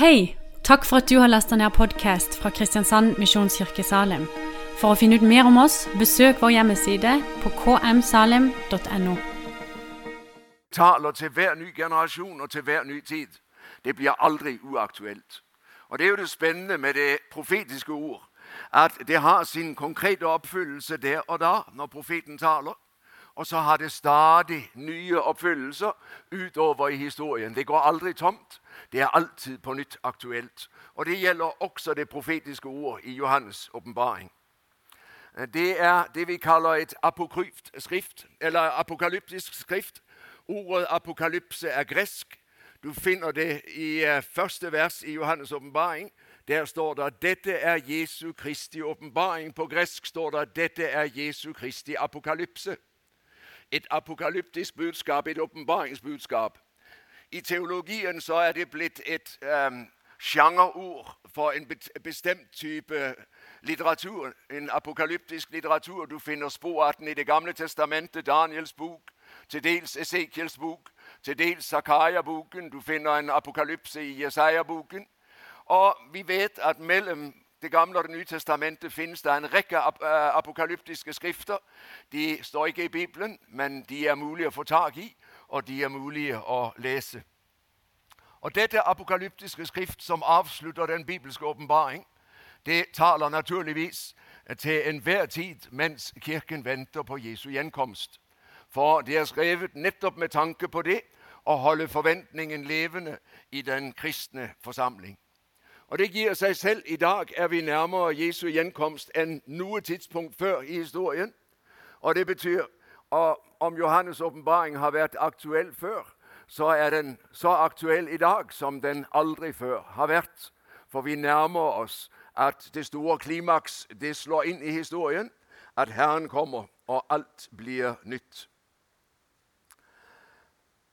Hei! Takk for at du har lasta ned podkast fra Kristiansand Misjonskirke Salim. For å finne ut mer om oss, besøk vår hjemmeside på kmsalim.no. taler til hver ny generasjon og til hver ny tid. Det blir aldri uaktuelt. Og Det er jo det spennende med det profetiske ord. At det har sin konkrete oppfyllelse der og da, når profeten taler. Og så har det stadig nye oppfyllelser utover i historien. Det går aldri tomt. Det er alltid på nytt aktuelt. Og Det gjelder også det profetiske ord i Johannes' åpenbaring. Det er det vi kaller et apokryft skrift, eller apokalyptisk skrift. Ordet apokalypse er gresk. Du finner det i eh, første vers i Johannes' åpenbaring. Der står det 'Dette er Jesu Kristi åpenbaring'. På gresk står det 'Dette er Jesu Kristi apokalypse'. Et apokalyptisk budskap, et åpenbaringsbudskap. I teologien så er det blitt et um, sjangerord for en bestemt type litteratur. En apokalyptisk litteratur. Du finner spor av den i Det gamle testamentet, Daniels bok, til dels Esekiels bok, til dels Zakaria-boken. Du finner en apokalypse i Jesaja-boken. Og vi vet at mellom Det gamle og Det nye testamentet finnes det en rekke ap uh, apokalyptiske skrifter. De står ikke i Bibelen, men de er mulige å få tak i, og de er mulige å lese. Og Dette apokalyptiske skrift som avslutter den bibelske åpenbaring, det taler naturligvis til enhver tid mens Kirken venter på Jesu gjenkomst. For det er skrevet nettopp med tanke på det å holde forventningen levende i den kristne forsamling. Og Det gir seg selv. I dag er vi nærmere Jesu gjenkomst enn noe tidspunkt før i historien. Og Det betyr at om Johannes' åpenbaring har vært aktuell før, så er den så aktuell i dag som den aldri før har vært. For vi nærmer oss at det store klimaks det slår inn i historien. At Herren kommer, og alt blir nytt.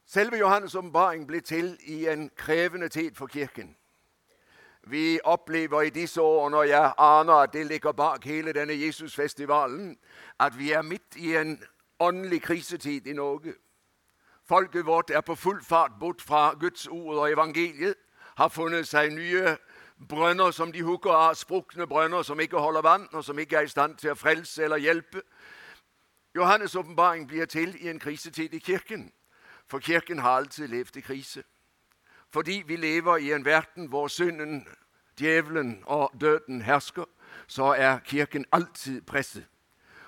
Selve Johannes' åpenbaring ble til i en krevende tid for Kirken. Vi opplever i disse årene, og jeg aner at det ligger bak hele denne Jesusfestivalen, at vi er midt i en åndelig krisetid i Norge. Folket vårt er på full fart bort fra Guds ord og evangeliet, har funnet seg nye brønner som de hugger av, sprukne brønner som ikke holder vann, og som ikke er i stand til å frelse eller hjelpe. Johannes' åpenbaring blir til i en krisetid i Kirken. For Kirken har alltid levd i krise. Fordi vi lever i en verden hvor synden, djevelen og døden hersker, så er Kirken alltid presset.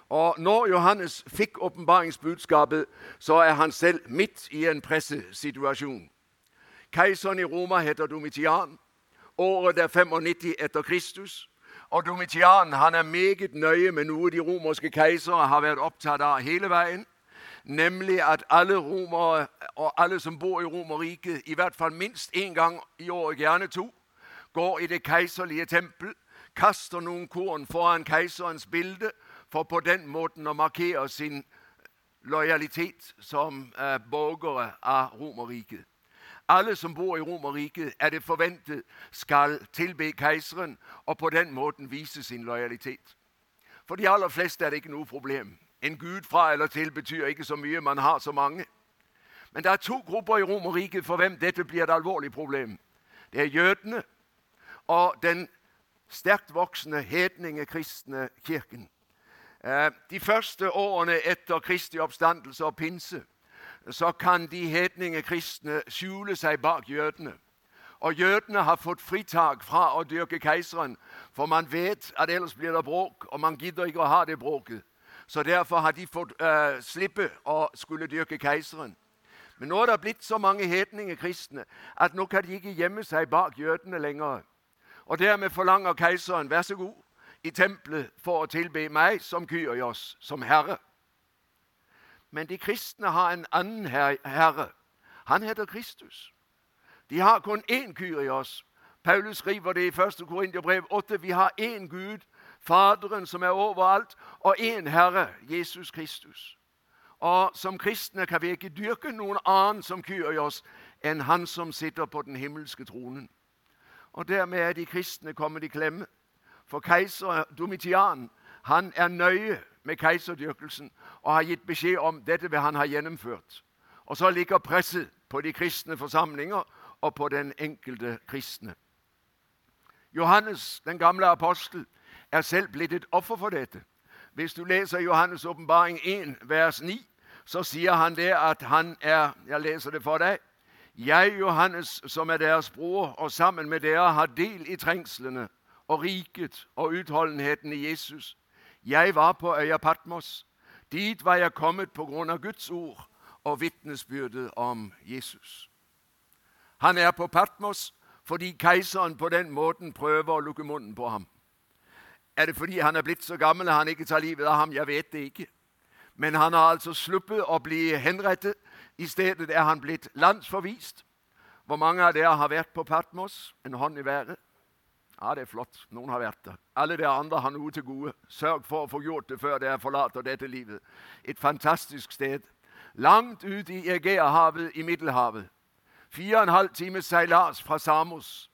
Og når Johannes fikk åpenbaringsbudskapet, så er han selv midt i en pressesituasjon. Keiseren i Roma heter Domitian. Året er 95 etter Kristus. Og Domitian han er meget nøye med noe de romerske keisere har vært opptatt av hele veien nemlig at alle romere og alle som bor i Romerriket, i hvert fall minst én gang i året, gjerne to, går i det keiserlige tempel, kaster noen korn foran keiserens bilde, for på den måten å markere sin lojalitet som eh, borgere av Romerriket. Alle som bor i Romerriket, er det forventet skal tilbe keiseren og på den måten vise sin lojalitet. For de aller fleste er det ikke noe problem. En gud fra eller til betyr ikke så mye. Man har så mange. Men det er to grupper i Romerriket for hvem dette blir et alvorlig problem. Det er jødene og den sterkt voksende hedningekristne kirken. Eh, de første årene etter Kristi oppstandelse og pinse så kan de hedningekristne skjule seg bak jødene. Og jødene har fått fritak fra å dyrke keiseren, for man vet at ellers blir det bråk, og man gidder ikke å ha det bråket. Så derfor har de fått uh, slippe å skulle dyrke keiseren. Men nå er det blitt så mange hedninger kristne at nå kan de ikke gjemme seg bak jødene lenger. Og dermed forlanger keiseren vær så god i tempelet for å tilbe meg som Kyrios, som herre. Men de kristne har en annen herre. Han heter Kristus. De har kun én Kyrios. Paulus skriver det i 1. Korinterbrev 8. Vi har én Gud Faderen som er overalt, og én Herre, Jesus Kristus. Og Som kristne kan vi ikke dyrke noen annen som Kyrios enn Han som sitter på den himmelske tronen. Og Dermed er de kristne kommet i klemme. For keiser Domitian han er nøye med keiserdyrkelsen og har gitt beskjed om dette vil han ha gjennomført. Og så ligger presset på de kristne forsamlinger og på den enkelte kristne. Johannes, den gamle apostel, er selv blitt et offer for dette. Hvis du leser Johannes' åpenbaring 1, vers 9, så sier han det at han er Jeg leser det for deg. Jeg, Johannes, som er deres bror, og sammen med dere har del i trengslene og riket og utholdenheten i Jesus. Jeg var på øya Patmos. Dit var jeg kommet på grunn av Guds ord og vitnesbyrdet om Jesus. Han er på Patmos fordi keiseren på den måten prøver å lukke munnen på ham. Er det fordi han er blitt så gammel at han ikke tar livet av ham? Jeg vet det ikke. Men han har altså sluppet å bli henrettet. I stedet er han blitt landsforvist. Hvor mange av dere har vært på Patmos? En hånd i været. Ja, det er flott. Noen har vært der. Alle dere andre har noe til gode. Sørg for å få gjort det før dere forlater dette livet. Et fantastisk sted. Langt ut i Egeahavet i Middelhavet. Fire og en halv times seilas fra Samos.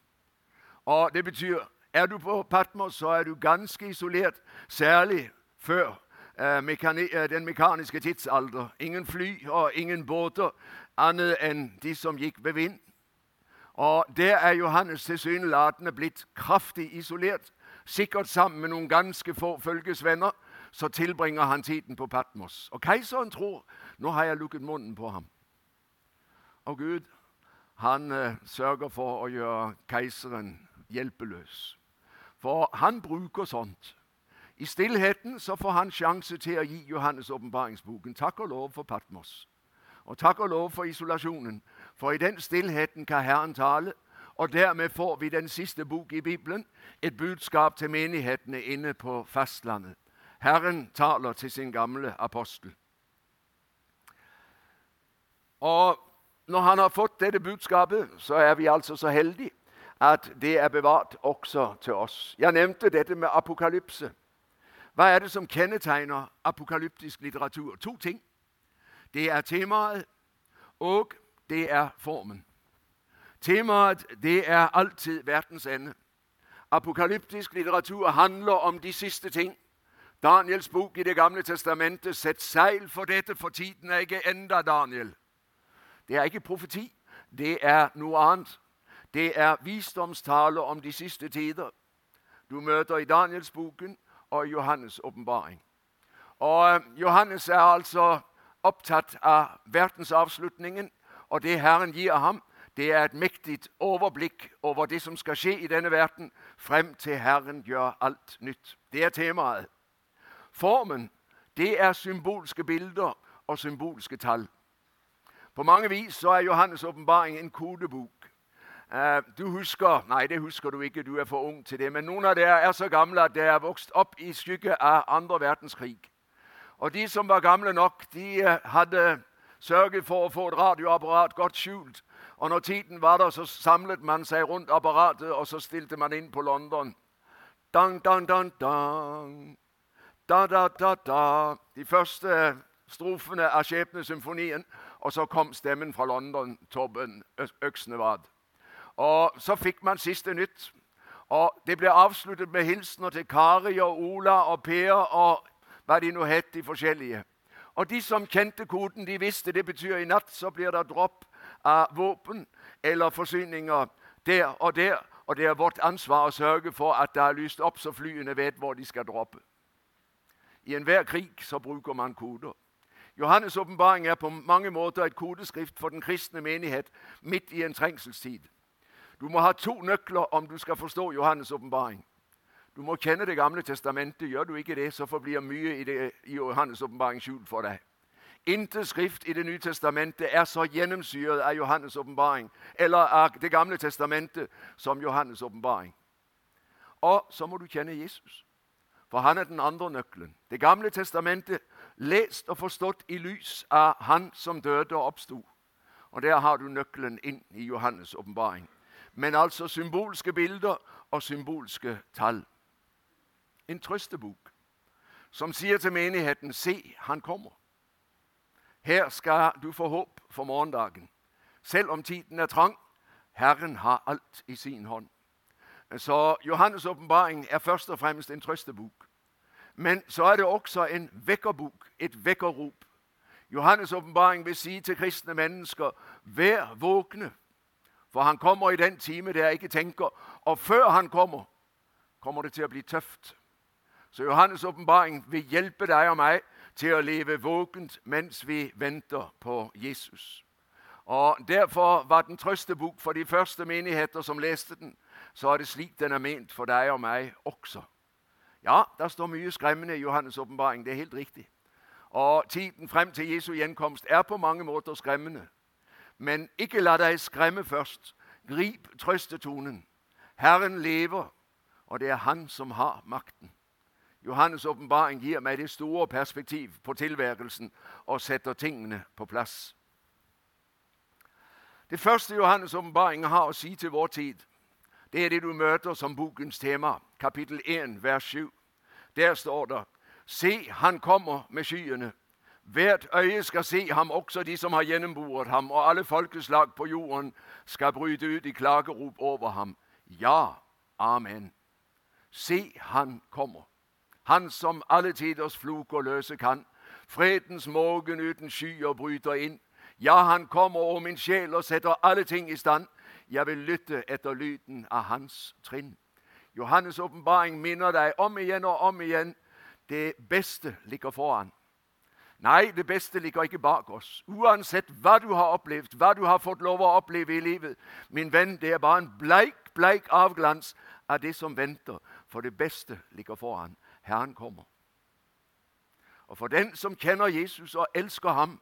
Og Det betyr er du på Patmos, så er du ganske isolert, særlig før eh, eh, den mekaniske tidsalder. Ingen fly og ingen båter annet enn de som gikk ved vind. Og Der er Johannes tilsynelatende blitt kraftig isolert. Sikkert sammen med noen ganske få følgesvenner. Så tilbringer han tiden på Patmos. Og keiseren tror nå har jeg lukket munnen på ham. Og Gud han eh, sørger for å gjøre keiseren hjelpeløs. For han bruker sånt. I stillheten så får han sjanse til å gi Johannes' åpenbaringsboken. Takk og lov for Patmos. Og takk og lov for isolasjonen. For i den stillheten kan Herren tale. Og dermed får vi den siste bok i Bibelen, et budskap til menighetene inne på fastlandet. Herren taler til sin gamle apostel. Og når han har fått dette budskapet, så er vi altså så heldige at det er bevart også til oss. Jeg nevnte dette med apokalypse. Hva er det som kjennetegner apokalyptisk litteratur? To ting. Det er temaet, og det er formen. Temaet det er alltid verdens ende. Apokalyptisk litteratur handler om de siste ting. Daniels bok i Det gamle testamentet Sett seil for dette, for tiden er ikke enda, Daniel. Det er ikke profeti. Det er noe annet. Det er visdomstale om de siste tider. Du møter i Danielsboken og i Johannes' åpenbaring. Og eh, Johannes er altså opptatt av verdensavslutningen, og det Herren gir ham, det er et mektig overblikk over det som skal skje i denne verden, frem til Herren gjør alt nytt. Det er temaet. Formen, det er symbolske bilder og symbolske tall. På mange vis så er Johannes' åpenbaring en kodebok. Uh, du husker Nei, det husker du ikke, du er for ung til det. Men noen av dere er så gamle at dere er vokst opp i skygge av andre verdenskrig. Og de som var gamle nok, de uh, hadde sørget for å få et radioapparat godt skjult. Og når tiden var der, så samlet man seg rundt apparatet, og så stilte man inn på London. Dang, dang, dang, dang. Da, da, da, da. De første strofene av Skjebnesymfonien. Og så kom stemmen fra London, Torben Øksnevad. Og Så fikk man siste nytt. Og Det ble avsluttet med hilsener til Kari og Ola og Per og hva de nå het, de forskjellige. Og De som kjente koden, de visste det betyr i natt så blir det dropp av våpen eller forsyninger der og der. Og det er vårt ansvar å sørge for at det er lyst opp, så flyene vet hvor de skal droppe. I enhver krig så bruker man koder. Johannes' åpenbaring er på mange måter et kodeskrift for den kristne menighet midt i en trengselstid. Du må ha to nøkler om du skal forstå Johannes' åpenbaring. Du må kjenne Det gamle testamentet. Gjør du ikke det, så forblir mye i, det, i Johannes' åpenbaring skjult for deg. Intet skrift i Det nye testamentet er så gjennomsyret av Johannes' åpenbaring eller av Det gamle testamentet som Johannes' åpenbaring. Og så må du kjenne Jesus, for han er den andre nøkkelen. Det gamle testamentet lest og forstått i lys av Han som døde og oppsto. Og Der har du nøkkelen inn i Johannes' åpenbaring. Men altså symbolske bilder og symbolske tall. En trøstebok som sier til menigheten se, han kommer. Her skal du få håp for morgendagen. Selv om tiden er trang, Herren har alt i sin hånd. Så Johannes' åpenbaring er først og fremst en trøstebok. Men så er det også en vekkerbok, et vekkerrop. Johannes' åpenbaring vil si til kristne mennesker vær våkne, for han kommer i den time der jeg ikke tenker. Og før han kommer, kommer det til å bli tøft. Så Johannes' åpenbaring vil hjelpe deg og meg til å leve våkent mens vi venter på Jesus. Og Derfor var den trøstebok for de første menigheter som leste den. Så er det slik den er ment for deg og meg også. Ja, der står mye skremmende i Johannes' åpenbaring. Det er helt riktig. Og tiden frem til Jesu gjenkomst er på mange måter skremmende. Men ikke la deg skremme først. Grip trøstetonen. Herren lever, og det er Han som har makten. Johannes' åpenbaring gir meg det store perspektiv på tilværelsen og setter tingene på plass. Det første Johannes' åpenbaring har å si til vår tid, det er det du møter som bokens tema, kapittel 1, vers 7. Der står det Se, han kommer med skyene. Hvert øye skal se ham, også de som har gjennomboret ham, og alle folkeslag på jorden skal bryte ut i klagerop over ham. Ja, amen. Se, han kommer. Han som alle tiders floker løse kan. Fredens morgen uten skyer bryter inn. Ja, han kommer og min sjel og setter alle ting i stand. Jeg vil lytte etter lyden av hans trinn. Johannes' åpenbaring minner deg om igjen og om igjen det beste ligger foran. Nei, det beste ligger ikke bak oss. Uansett hva du har opplevd, hva du har fått lov å oppleve i livet, min venn, det er bare en bleik, bleik avglans av det som venter. For det beste ligger foran. Herren kommer. Og for den som kjenner Jesus og elsker ham,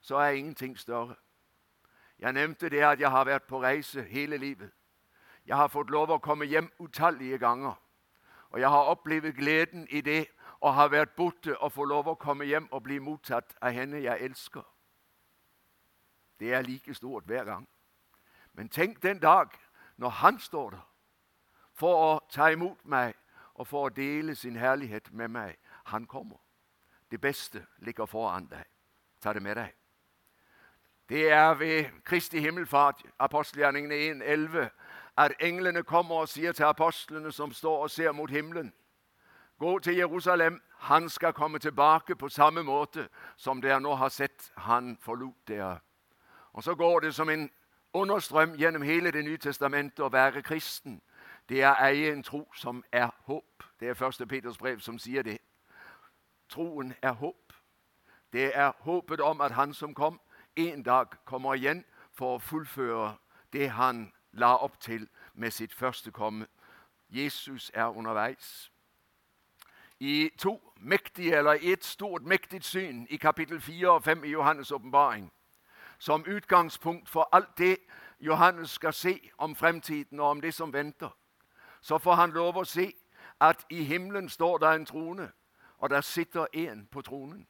så er ingenting større. Jeg nevnte det at jeg har vært på reise hele livet. Jeg har fått lov å komme hjem utallige ganger. Og jeg har opplevd gleden i det å ha vært borte og få lov å komme hjem og bli mottatt av henne jeg elsker. Det er like stort hver gang. Men tenk den dag når han står der for å ta imot meg og for å dele sin herlighet med meg. Han kommer. Det beste ligger foran deg. Ta det med deg. Det er ved Kristi himmelfart, apostelgjerningene 1.11, at englene kommer og sier til apostlene som står og ser mot himmelen Gå til Jerusalem. Han skal komme tilbake på samme måte som dere nå har sett han forlot dere. Og Så går det som en understrøm gjennom hele Det nye testamentet å være kristen. Det er eie en tro som er håp. Det er første Peters brev som sier det. Troen er håp. Det er håpet om at han som kom, en dag kommer igjen for å fullføre det han la opp til med sitt første komme. Jesus er underveis. I to mektige, eller et stort, mektig syn i kapittel 4 og 5 i Johannes' åpenbaring, som utgangspunkt for alt det Johannes skal se om fremtiden og om det som venter, så får han lov å se at i himmelen står der en trone, og der sitter en på tronen.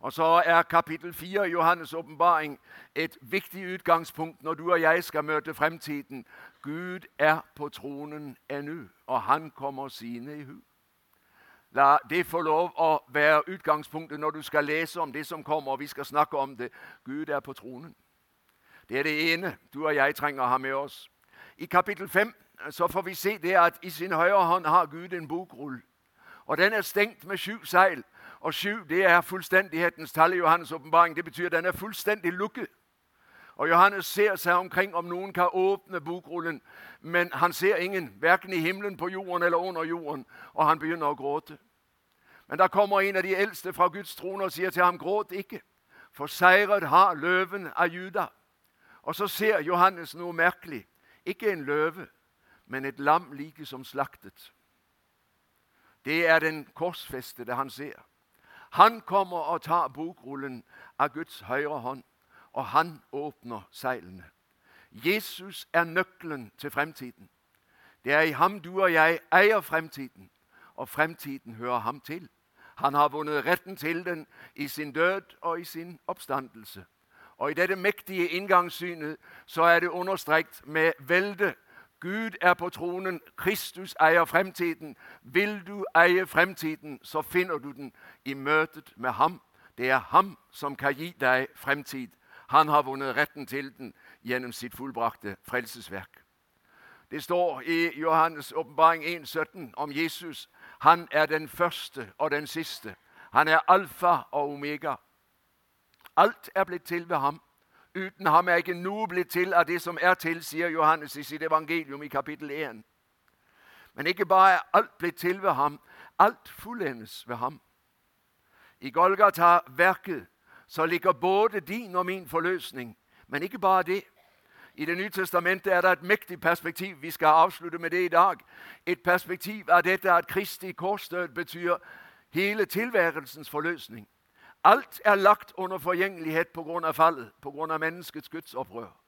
Og så er kapittel 4 i Johannes' åpenbaring et viktig utgangspunkt når du og jeg skal møte fremtiden. Gud er på tronen ennå, og han kommer sine i hu. La det få lov å være utgangspunktet når du skal lese om det som kommer, og vi skal snakke om det. Gud er på tronen. Det er det ene du og jeg trenger å ha med oss. I kapittel 5 så får vi se det at i sin høyre hånd har Gud en bokrull. Og den er stengt med sju seil. Og sju det er fullstendighetens tall i Johannes' åpenbaring. Det betyr at den er fullstendig lukket. Og Johannes ser seg omkring om noen kan åpne bokrullen, men han ser ingen, verken i himmelen, på jorden eller under jorden, og han begynner å gråte. Men da kommer en av de eldste fra Guds trone og sier til ham, gråt ikke, for seiret har løven av Juda. Og så ser Johannes noe merkelig. Ikke en løve, men et lam like som slaktet. Det er den korsfestede han ser. Han kommer og tar bokrullen av Guds høyre hånd, og han åpner seilene. Jesus er nøkkelen til fremtiden. Det er i ham du og jeg eier fremtiden, og fremtiden hører ham til. Han har vunnet retten til den i sin død og i sin oppstandelse. Og I dette mektige inngangssynet så er det understreket med velde Gud er på tronen, Kristus eier fremtiden. Vil du eie fremtiden, så finner du den i møtet med ham. Det er ham som kan gi deg fremtid. Han har vunnet retten til den gjennom sitt fullbrakte frelsesverk. Det står i Johannes' åpenbaring 1,17 om Jesus. Han er den første og den siste. Han er alfa og omega. Alt er blitt til ved ham. Uten ham er ikke noe blitt til av det som er til, sier Johannes i sitt evangelium i kapittel 1. Men ikke bare er alt blitt til ved ham, alt fullendes ved ham. I Golgata-verket så ligger både din og min forløsning. Men ikke bare det. I Det nye testamentet er det et mektig perspektiv. Vi skal avslutte med det i dag. Et perspektiv av dette at Kristi korsdød betyr hele tilværelsens forløsning. Alt er lagt under forgjengelighet pga. fallet, pga. menneskets gudsopprør.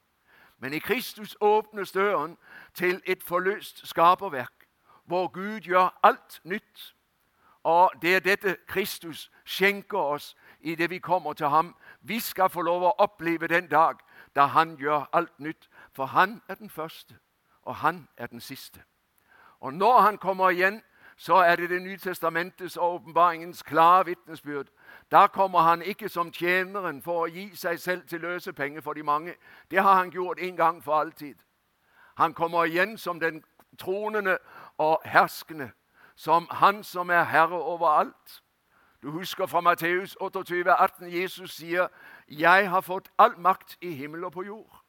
Men i Kristus åpnes døren til et forløst skaperverk, hvor Gud gjør alt nytt. Og det er dette Kristus skjenker oss i det vi kommer til ham. Vi skal få lov å oppleve den dag da han gjør alt nytt. For han er den første, og han er den siste. Og når han kommer igjen, så er det Det nye testamentets og åpenbaringens klare vitnesbyrd. Da kommer han ikke som tjeneren for å gi seg selv til løsepenger for de mange. Det har han gjort en gang for alltid. Han kommer igjen som den tronende og herskende, som han som er herre over alt. Du husker fra Matteus 28, 18, Jesus sier, 'Jeg har fått all makt i himmel og på jord'.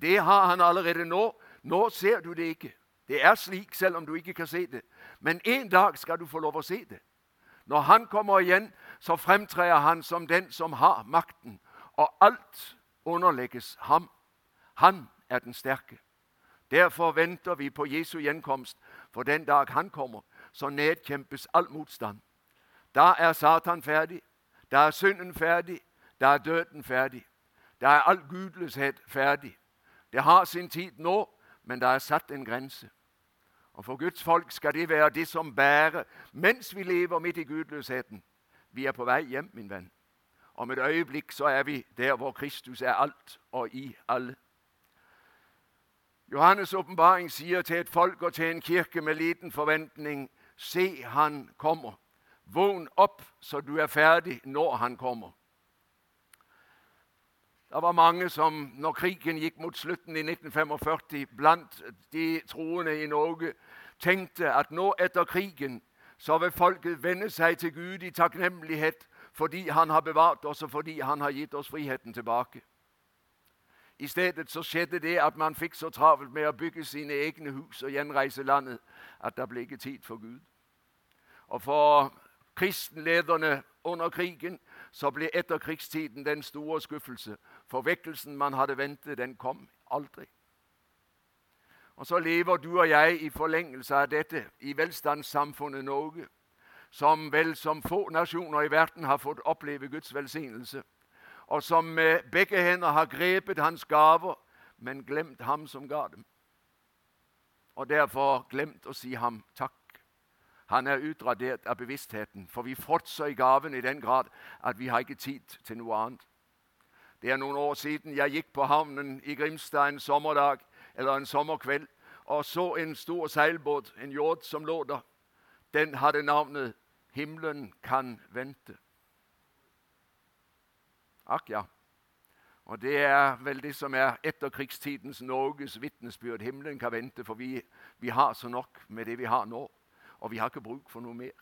Det har han allerede nå. Nå ser du det ikke. Det er slik, selv om du ikke kan se det. Men en dag skal du få lov å se det. Når han kommer igjen, så fremtrer han som den som har makten, og alt underlegges ham. Han er den sterke. Derfor venter vi på Jesu gjenkomst, for den dag han kommer, så nedkjempes all motstand. Da er Satan ferdig. Da er synden ferdig. Da er døden ferdig. Da er all gudløshet ferdig. Det har sin tid nå, men det er satt en grense. Og For Guds folk skal det være det som bærer mens vi lever midt i gudløsheten. Vi er på vei hjem, min venn. Om et øyeblikk så er vi der hvor Kristus er alt og i alle. Johannes' åpenbaring sier til et folk og til en kirke med liten forventning Se, han kommer. Vågn opp så du er ferdig når han kommer. Det var mange som, når krigen gikk mot slutten i 1945, blant de troende i Norge, tenkte at nå etter krigen så vil folket vende seg til Gud i takknemlighet fordi han har bevart oss, og fordi han har gitt oss friheten tilbake. I stedet så skjedde det at man fikk så travelt med å bygge sine egne hus og gjenreise landet at det ble ikke tid for Gud. Og for kristenlederne under krigen så ble etterkrigstiden den store skuffelse. Forvekkelsen man hadde ventet, den kom aldri. Og så lever du og jeg i forlengelse av dette i velstandssamfunnet Norge, som vel som få nasjoner i verden har fått oppleve Guds velsignelse, og som med begge hender har grepet hans gaver, men glemt ham som ga dem. Og derfor glemt å si ham takk. Han er utradert av bevisstheten, for vi fråtser i gaven i den grad at vi har ikke tid til noe annet. Det er noen år siden jeg gikk på havnen i Grimstad en sommerdag, eller en sommerkveld og så en stor seilbåt, en yacht, som lå der. Den hadde navnet 'Himmelen kan vente'. Akk ja. Og Det er vel det som er etterkrigstidens Norges vitnesbyrd. Himmelen kan vente, for vi, vi har så nok med det vi har nå og vi har ikke bruk for noe mer.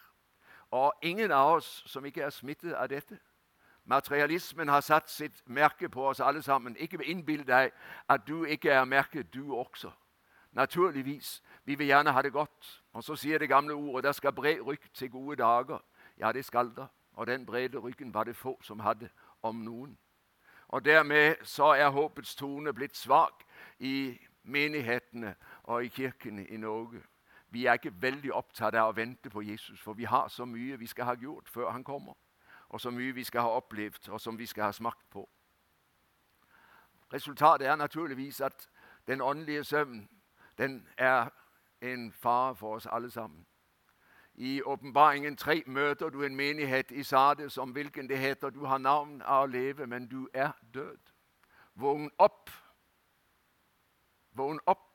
Og ingen av oss som ikke er smittet av dette. Materialismen har satt sitt merke på oss alle sammen. Ikke innbill deg at du ikke er merket, du også. Naturligvis. Vi vil gjerne ha det godt. Og så sier det gamle ordet der skal bre rykk til gode dager. Ja, det skal det. Og den brede ryggen var det få som hadde, om noen. Og dermed så er håpets tone blitt svak i menighetene og i kirkene i Norge. Vi er ikke veldig opptatt av å vente på Jesus, for vi har så mye vi skal ha gjort før han kommer. Og så mye vi skal ha opplevd, og som vi skal ha smakt på. Resultatet er naturligvis at den åndelige søvn den er en fare for oss alle sammen. I Åpenbaringen 3 møter du en menighet i Sades om hvilken det heter du har navn av å leve, men du er død. Vågn opp. Vågn opp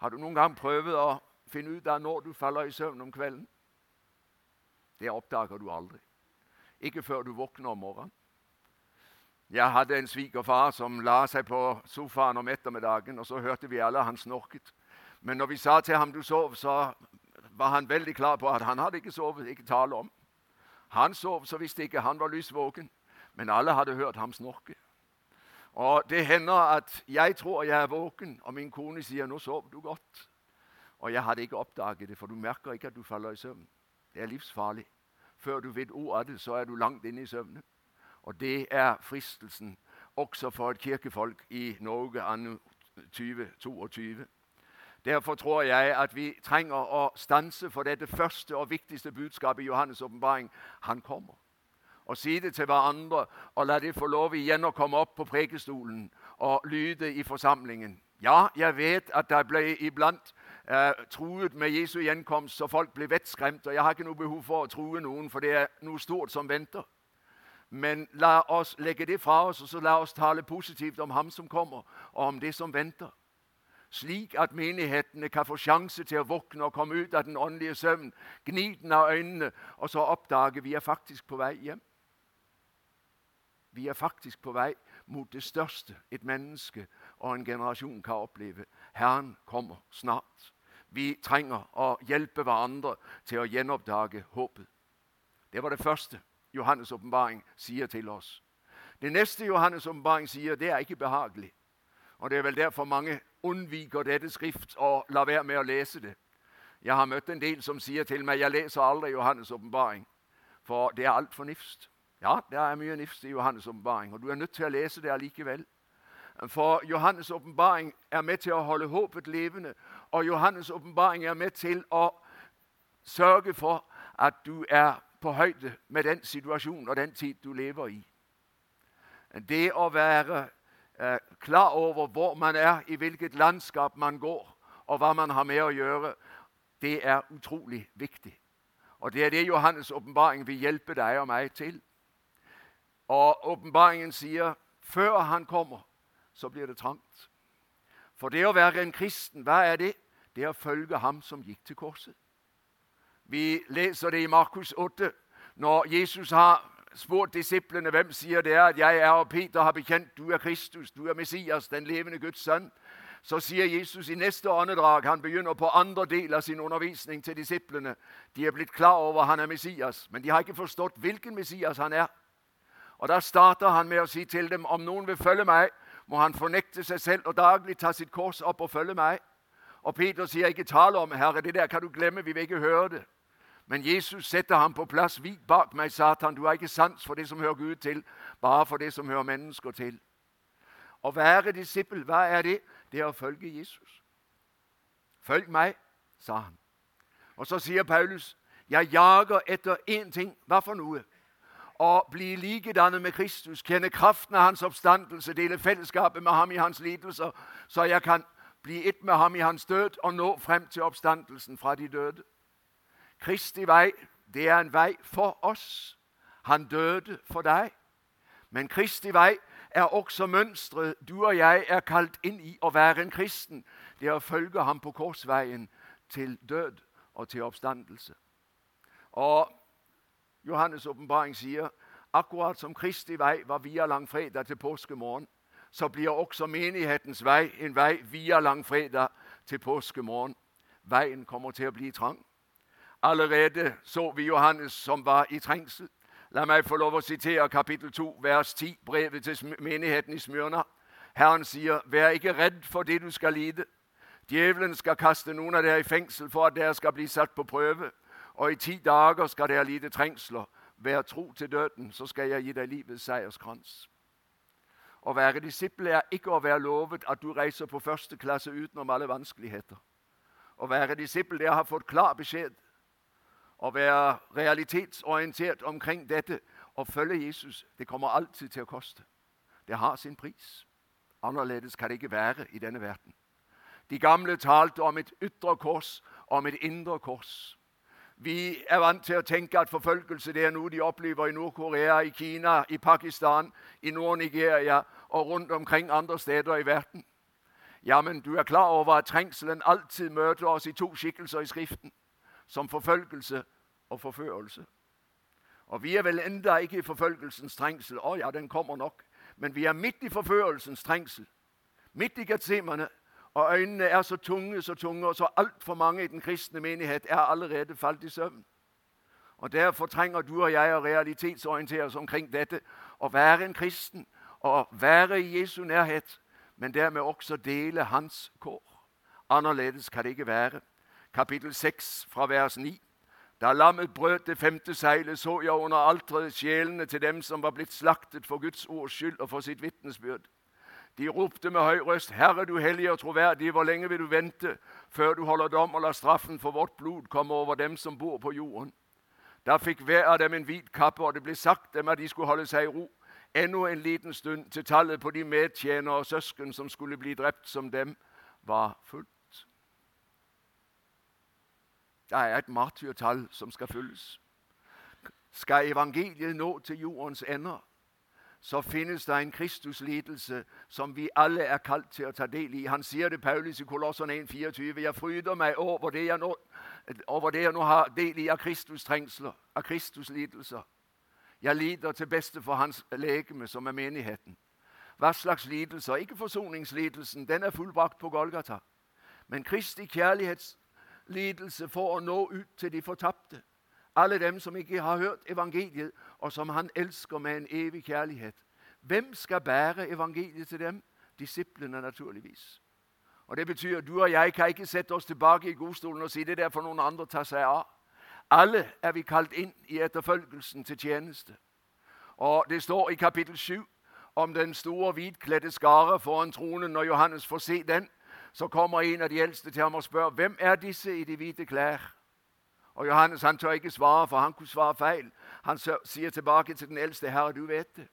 har du noen gang prøvd å finne ut av når du faller i søvn om kvelden? Det oppdager du aldri. Ikke før du våkner om morgenen. Jeg hadde en svigerfar som la seg på sofaen om ettermiddagen, og så hørte vi alle han snorket. Men når vi sa til ham du sov, så var han veldig klar på at han hadde ikke sovet. Ikke tale om. Han sov så visste ikke han var lysvåken. men alle hadde hørt ham snorke. Og Det hender at jeg tror jeg er våken, og min kone sier 'nå sov du godt'. Og jeg hadde ikke oppdaget det, for du merker ikke at du faller i søvn. Det er livsfarlig. Før du vet ordet av det, så er du langt inne i søvne. Og det er fristelsen også for et kirkefolk i Norge anno 2022. Derfor tror jeg at vi trenger å stanse for dette første og viktigste budskapet i Johannes' åpenbaring. Han kommer. Og si det til hverandre og la de få lov igjen å komme opp på prekestolen og lyde i forsamlingen. Ja, jeg vet at det ble iblant eh, truet med Jesu gjenkomst, så folk ble vettskremt. Og jeg har ikke noe behov for å true noen, for det er noe stort som venter. Men la oss legge det fra oss, og så la oss tale positivt om ham som kommer, og om det som venter. Slik at menighetene kan få sjanse til å våkne og komme ut av den åndelige søvn, gni den av øynene, og så oppdage vi er faktisk på vei hjem. Vi er faktisk på vei mot det største et menneske og en generasjon kan oppleve. Herren kommer snart. Vi trenger å hjelpe hverandre til å gjenoppdage håpet. Det var det første Johannes' åpenbaring sier til oss. Det neste Johannes' åpenbaring sier, det er ikke behagelig. Og Det er vel derfor mange unnviker dette skrift og lar være med å lese det. Jeg har møtt en del som sier til meg jeg leser aldri Johannes' åpenbaring, for det er altfor nifst. Ja, det er mye nifst i Johannes' åpenbaring, og du er nødt til å lese det allikevel. For Johannes' åpenbaring er med til å holde håpet levende, og Johannes' åpenbaring er med til å sørge for at du er på høyde med den situasjonen og den tid du lever i. Det å være eh, klar over hvor man er, i hvilket landskap man går, og hva man har med å gjøre, det er utrolig viktig. Og Det er det Johannes' åpenbaring vil hjelpe deg og meg til. Og åpenbaringen sier før han kommer, så blir det trangt. For det å være en kristen, hva er det? Det er å følge ham som gikk til korset. Vi leser det i Markus 8. Når Jesus har spurt disiplene hvem sier det er at jeg er, og Peter har bekjent du er Kristus, du er Messias, den levende Guds sønn, så sier Jesus i neste åndedrag Han begynner på andre del av sin undervisning til disiplene. De er blitt klar over han er Messias, men de har ikke forstått hvilken Messias han er. Og Da starter han med å si til dem om noen vil følge meg, må han fornekte seg selv og daglig ta sitt kors opp og følge meg. Og Peter sier ikke tale om Herre, det der kan du glemme, vi vil ikke høre det. Men Jesus setter ham på plass. Vik bak meg, Satan. Du har ikke sans for det som hører Gud til, bare for det som hører mennesker til. Å være disippel, hva er det? Det er å følge Jesus. Følg meg, sa han. Og så sier Paulus, jeg jager etter én ting. Hva for noe? Å bli likedannet med Kristus, kjenne kraften av hans oppstandelse, dele fellesskapet med ham i hans lidelser, så jeg kan bli ett med ham i hans død og nå frem til oppstandelsen fra de døde. Kristi vei, det er en vei for oss. Han døde for deg. Men Kristi vei er også mønsteret du og jeg er kalt inn i å være en kristen. Det er å følge ham på korsveien til død og til oppstandelse. Og Johannes' åpenbaring sier akkurat som Kristi vei var via langfredag til påskemorgen, så blir også menighetens vei en vei via langfredag til påskemorgen. Veien kommer til å bli trang. Allerede så vi Johannes som var i trengsel. La meg få lov å sitere kapittel 2, vers 10, brevet til menigheten i Smyrna. Herren sier, 'Vær ikke redd for det du skal lide.' Djevelen skal kaste noen av dere i fengsel for at dere skal bli satt på prøve. Og i ti dager skal dere lide trengsler. Vær tro til døden, så skal jeg gi deg livets seierskrans. Å være disippel er ikke å være lovet at du reiser på første klasse utenom alle vanskeligheter. Å være disippel det er å ha fått klar beskjed å være realitetsorientert omkring dette og følge Jesus, det kommer alltid til å koste. Det har sin pris. Annerledes kan det ikke være i denne verden. De gamle talte om et ytre kors om et indre kors. Vi er vant til å tenke at forfølgelse det er noe de opplever i Nord-Korea, i Kina, i Pakistan, i Nord-Nigeria og rundt omkring andre steder i verden. Ja, men du er klar over at trengselen alltid møter oss i to skikkelser i Skriften som forfølgelse og forførelse. Og Vi er vel enda ikke i forfølgelsens trengsel. Å ja, den kommer nok. Men vi er midt i forførelsens trengsel. Midt i Getsemane. Og øynene er så tunge, så tunge, og så altfor mange i den kristne menighet er allerede falt i søvn. Og Derfor trenger du og jeg å realitetsorientere oss omkring dette. Å være en kristen og være i Jesu nærhet, men dermed også dele hans kår. Annerledes kan det ikke være. kapittel 6 fra vers 9. Da lammet brøt det femte seilet, så jeg under alteret sjelene til dem som var blitt slaktet for Guds ords skyld og for sitt vitnesbyrd. De ropte med høy røst, Herre, du hellige og troverdige, hvor lenge vil du vente før du holder dom og lar straffen for vårt blod komme over dem som bor på jorden? Da fikk hver av dem en hvit kappe, og det ble sagt dem at de skulle holde seg i ro ennå en liten stund til tallet på de medtjenere og søsken som skulle bli drept som dem, var fullt. Det er et martyrtall som skal fylles. Skal evangeliet nå til jordens ender, så finnes det en Kristuslidelse som vi alle er kalt til å ta del i. Han sier det Paulus i Kolossene 1,24.: Jeg fryder meg over det jeg, nå, over det jeg nå har del i av Kristus trengsler, av Kristus lidelser. Jeg lider til beste for hans legeme, som er menigheten. Hva slags lidelser? Ikke forsoningslidelsen, den er fullbrakt på Golgata. Men Kristi kjærlighetslidelse for å nå ut til de fortapte. Alle dem som ikke har hørt evangeliet, og som han elsker med en evig kjærlighet. Hvem skal bære evangeliet til dem? Disiplene, naturligvis. Og Det betyr at du og jeg kan ikke sette oss tilbake i godstolen og si det der for noen andre tar seg av. Alle er vi kalt inn i etterfølgelsen til tjeneste. Og Det står i kapittel 7 om den store hvitkledde skare foran tronen. Når Johannes får se den, så kommer en av de eldste til ham og spør hvem er disse i de hvite klær. Og Johannes han tør ikke svare, for han kunne svare feil. Han sier tilbake til den eldste, 'Herre, du vet det.'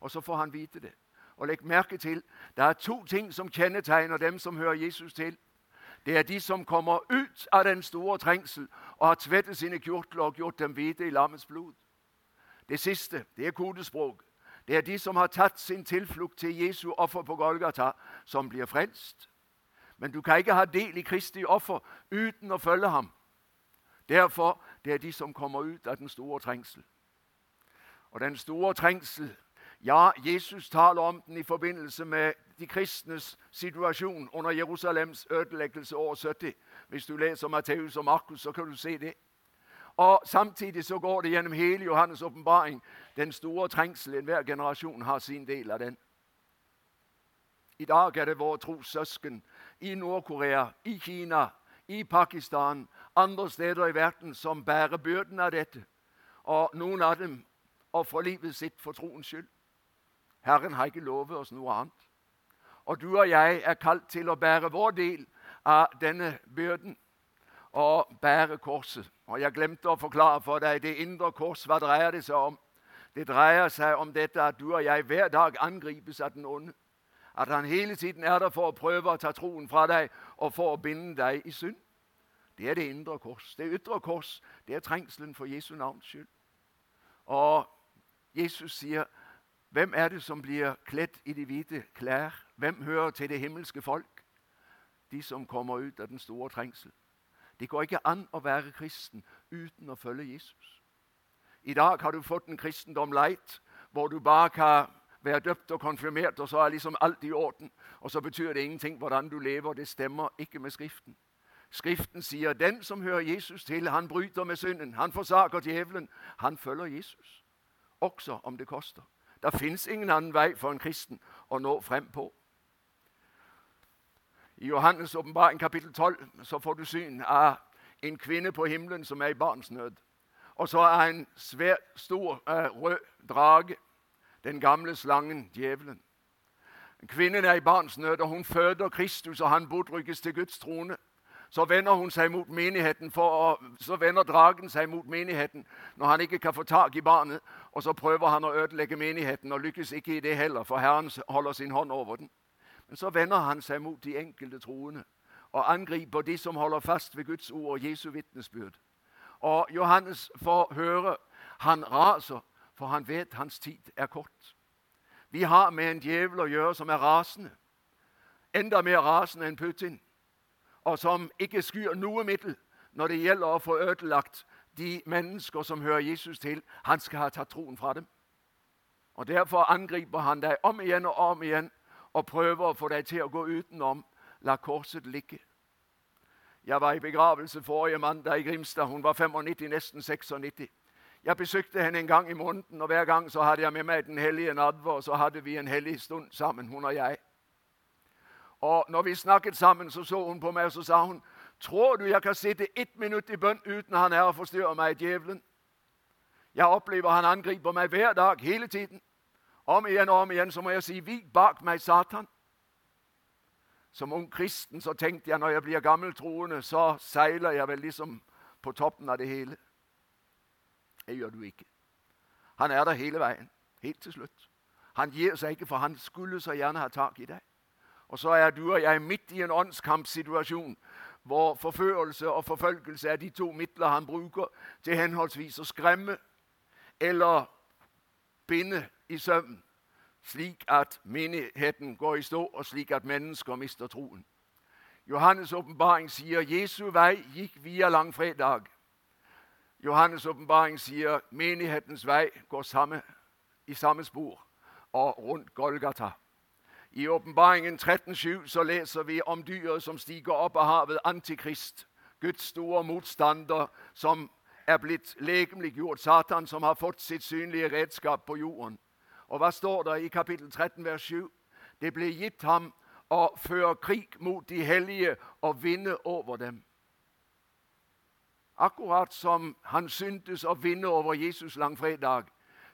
Og så får han vite det. Og legg merke til, det er to ting som kjennetegner dem som hører Jesus til. Det er de som kommer ut av den store trengsel og har tvettet sine kjortler og gjort dem hvite i lammets blod. Det siste det er kodespråk. Det er de som har tatt sin tilflukt til Jesu offer på Golgata, som blir frelst. Men du kan ikke ha del i Kristi offer uten å følge ham. Derfor det er de som kommer ut av den store trengsel. Og den store trengsel ja, Jesus taler om den i forbindelse med de kristnes situasjon under Jerusalems ødeleggelse år 70. Hvis du leser Matteus og Markus, så kan du se det. Og Samtidig så går det gjennom hele Johannes' åpenbaring den store trengsel. Enhver generasjon har sin del av den. I dag er det våre trossøsken i Nord-Korea, i Kina, i Pakistan, andre steder i verden som bærer byrden av dette. Og noen av dem ofrer livet sitt for troens skyld. Herren har ikke lovet oss noe annet. Og du og jeg er kalt til å bære vår del av denne byrden og bære korset. Og Jeg glemte å forklare for deg det indre kors. Hva dreier det seg om? Det dreier seg om dette at du og jeg hver dag angripes av den onde. At han hele tiden er der for å prøve å ta troen fra deg og for å binde deg i synd. Det er det indre kors. Det ytre kors det er trengselen for Jesu navns skyld. Og Jesus sier hvem er det som blir kledd i de hvite klær? Hvem hører til det himmelske folk? De som kommer ut av den store trengsel. Det går ikke an å være kristen uten å følge Jesus. I dag har du fått en kristendom light, hvor du bare kan være døpt og konfirmert, og så er liksom alt i orden. Og så betyr det ingenting hvordan du lever. Det stemmer ikke med Skriften. Skriften sier den som hører Jesus til, han bryter med synden. Han forsaker djevelen. Han følger Jesus, også om det koster. Det fins ingen annen vei for en kristen å nå frem på. I Johannes' åpenbaring kapittel 12 så får du syn av en kvinne på himmelen som er i barnsnød. Og så er en svær, stor uh, rød drage, den gamle slangen, djevelen. Kvinnen er i barnsnød, og hun føder Kristus, og han bortrykkes til Guds trone så vender å, så vender dragen seg mot menigheten når han ikke kan få tak i barnet. Og så prøver han å ødelegge menigheten og lykkes ikke i det heller, for Herren holder sin hånd over den. Men så vender han seg mot de enkelte troende og angriper de som holder fast ved Guds ord og Jesu vitnesbyrd. Og Johannes får høre han raser, for han vet hans tid er kort. Vi har med en djevel å gjøre som er rasende. Enda mer rasende enn Putin og som ikke skyr noe middel når det gjelder å få ødelagt de mennesker som hører Jesus til. Han skal ha tatt troen fra dem. Og Derfor angriper han deg om igjen og om igjen og prøver å få deg til å gå utenom. La korset ligge. Jeg var i begravelse forrige mandag i Grimstad. Hun var 95, nesten 96. Jeg besøkte henne en gang i måneden, og hver gang så hadde jeg med meg Den hellige nadver, og så hadde vi en hellig stund sammen, hun og jeg. Og når vi snakket sammen, så så hun på meg og så sa hun, Tror du jeg kan sitte ett minutt i bønn uten han er og forstyrre meg, djevelen? Jeg opplever han angriper meg hver dag, hele tiden. Om igjen og om igjen så må jeg si 'Vik bak meg, Satan'. Som ung kristen så tenkte jeg når jeg blir gammeltroende, så seiler jeg vel liksom på toppen av det hele. Det gjør du ikke. Han er der hele veien, helt til slutt. Han gir seg ikke, for han skulle så gjerne ha tak i deg. Og så er du og jeg midt i en åndskampsituasjon hvor forførelse og forfølgelse er de to midler han bruker til henholdsvis å skremme eller binde i søvn, slik at menigheten går i stå, og slik at mennesker mister troen. Johannes' åpenbaring sier Jesu vei gikk via langfredag. Johannes' åpenbaring sier menighetens vei går samme, i samme spor og rundt Golgata. I åpenbaringen 13,7 så leser vi om dyret som stiger opp av havet, Antikrist, Guds store motstander, som er blitt legemliggjort. Satan som har fått sitt synlige redskap på jorden. Og hva står det i kapittel 13, vers 7? Det ble gitt ham å føre krig mot de hellige og vinne over dem. Akkurat som han syntes å vinne over Jesus langfredag,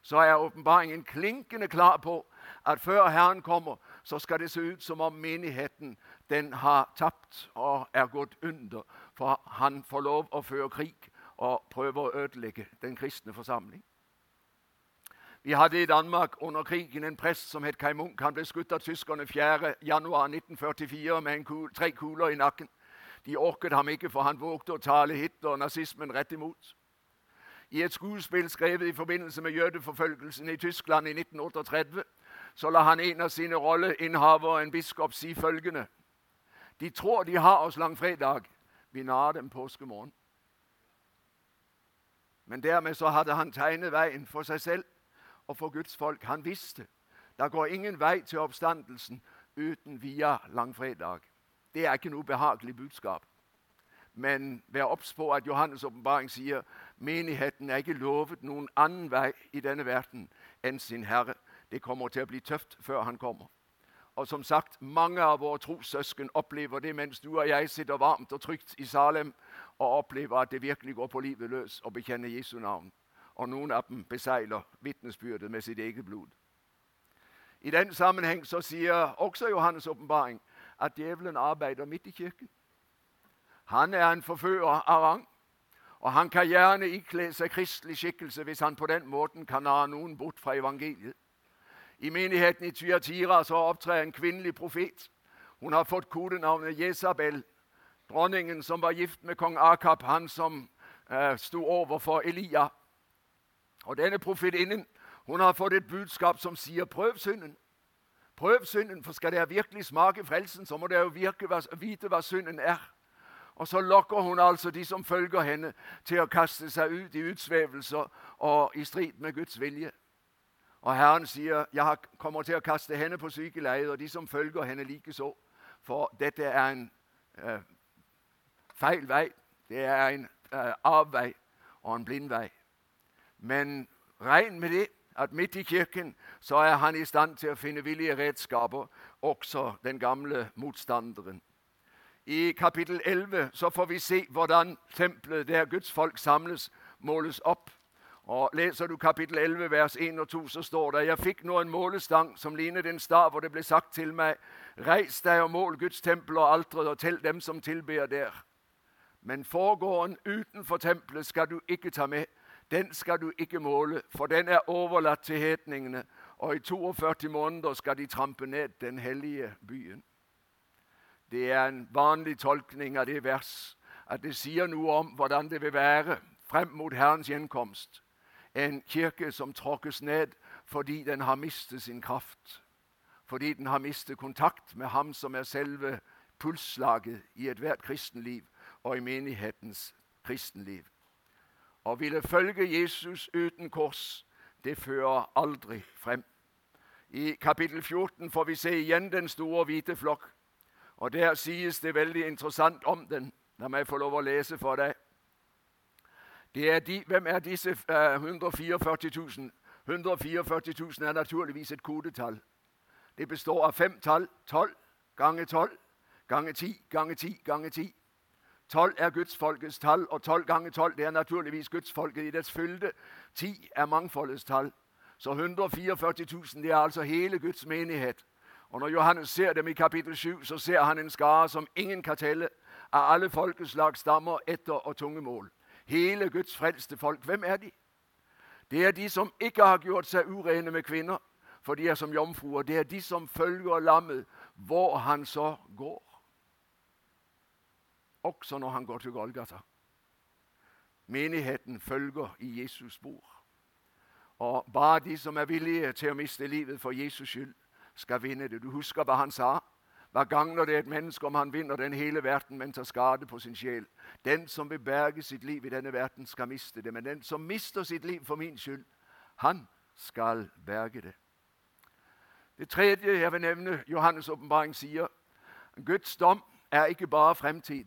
så er åpenbaringen klinkende klar på at før Herren kommer, så skal det se ut som om menigheten den har tapt og er gått under. For han får lov å føre krig og prøve å ødelegge den kristne forsamling. Vi hadde i Danmark under krigen en prest som het Kai Munk. Han ble skutt av tyskerne 4.1.1944 med kul, tre kuler i nakken. De orket ham ikke, for han vågte å tale Hitler og nazismen rett imot. I et skuespill skrevet i forbindelse med jødeforfølgelsen i Tyskland i 1938 så la han en av sine rolleinnehavere, en biskop, si følgende De tror de har oss langfredag. Vi nar dem påskemorgen. Men dermed så hadde han tegnet veien for seg selv og for Guds folk. Han visste det går ingen vei til oppstandelsen uten via langfredag. Det er ikke noe behagelig budskap. Men vær obs på at Johannes' åpenbaring sier menigheten er ikke lovet noen annen vei i denne verden enn sin Herre. Det kommer til å bli tøft før han kommer. Og som sagt, mange av våre trossøsken opplever det mens du og jeg sitter varmt og trygt i Salem og opplever at det virkelig går på livet løs å bekjenne Jesu navn. Og noen av dem beseiler vitnesbyrdet med sitt eget blod. I den sammenheng så sier også Johannes' åpenbaring at djevelen arbeider midt i kirken. Han er en forfører av rang, og han kan gjerne ikle seg kristelig skikkelse hvis han på den måten kan ha noen bort fra evangeliet. I menigheten i Tyatira så opptrer en kvinnelig profet. Hun har fått kodenavnet Jesabel, dronningen som var gift med kong Akab, han som eh, sto overfor Elia. Og Denne profetinnen hun har fått et budskap som sier 'prøv synden'. Prøv synden, for skal dere virkelig smake frelsen, så må dere jo virke, vite hva synden er. Og så lokker hun altså de som følger henne, til å kaste seg ut i utsvevelser og i strid med Guds vilje. Og Herren sier, 'Jeg kommer til å kaste henne på sykeleiet, og de som følger henne likeså.' For dette er en eh, feil vei. Det er en eh, avvei og en blindvei. Men regn med det at midt i kirken så er han i stand til å finne villige redskaper, også den gamle motstanderen. I kapittel 11 så får vi se hvordan tempelet der Guds folk samles, måles opp. Og Leser du kapittel 11, vers 1 og 2, så står det Jeg fikk nå en målestang som lignet en stav, og det ble sagt til meg, Reis deg og mål Guds tempel og alteret, og tell dem som tilber der. Men forgården utenfor tempelet skal du ikke ta med. Den skal du ikke måle, for den er overlatt til hetningene, og i 42 måneder skal de trampe ned den hellige byen. Det er en vanlig tolkning av det vers, at det sier noe om hvordan det vil være frem mot Herrens gjenkomst. En kirke som tråkkes ned fordi den har mistet sin kraft. Fordi den har mistet kontakt med ham som er selve pulsslaget i ethvert kristenliv og i menighetens kristenliv. Å ville følge Jesus uten kors, det fører aldri frem. I kapittel 14 får vi se igjen den store hvite flokk. Og Der sies det veldig interessant om den. La meg få lov å lese for deg. Er de, hvem er disse uh, 144 000? 144 000 er naturligvis et kodetall. Det består av fem tall. 12 gange 12 gange 10 gange 10 gange 10. 12 er Guds folkets tall, og 12 gange 12 det er naturligvis Guds folket i dets fylde. 10 er mangfoldets tall. Så 144 000 det er altså hele Guds menighet. Og Når Johannes ser dem i kapittel 7, så ser han en skare som ingen kan telle, av alle folkeslag, stammer, etter og tungemål. Hele Guds frelste folk. Hvem er de? Det er de som ikke har gjort seg urene med kvinner, for de er som jomfruer. Det er de som følger lammet hvor han så går. Også når han går til Golgata. Menigheten følger i Jesus spor. Og bare de som er villige til å miste livet for Jesus skyld, skal vinne det. Du husker hva han sa? Hva gagner det et menneske om han vinner den hele verden, men tar skade på sin sjel? Den som vil berge sitt liv i denne verden, skal miste det. Men den som mister sitt liv for min skyld, han skal berge det. Det tredje jeg vil nevne, Johannes' åpenbaring sier, Guds dom er ikke bare fremtid.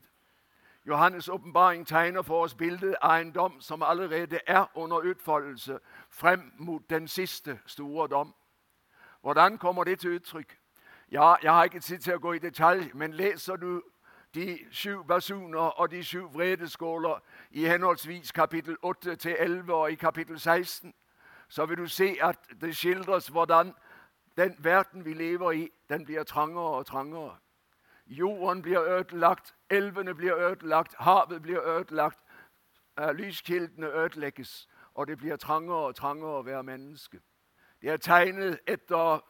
Johannes' åpenbaring tegner for oss bildet av en dom som allerede er under utfoldelse frem mot den siste store dom. Hvordan kommer det til uttrykk? Ja, Jeg har ikke tid til å gå i detalj, men leser du de sju basuner og de sju vredeskåler i henholdsvis kapittel 8 til 11 og i kapittel 16, så vil du se at det skildres hvordan den verden vi lever i, den blir trangere og trangere. Jorden blir ødelagt, elvene blir ødelagt, havet blir ødelagt, lyskildene ødelegges, og det blir trangere og trangere å være menneske. Det er tegnet etter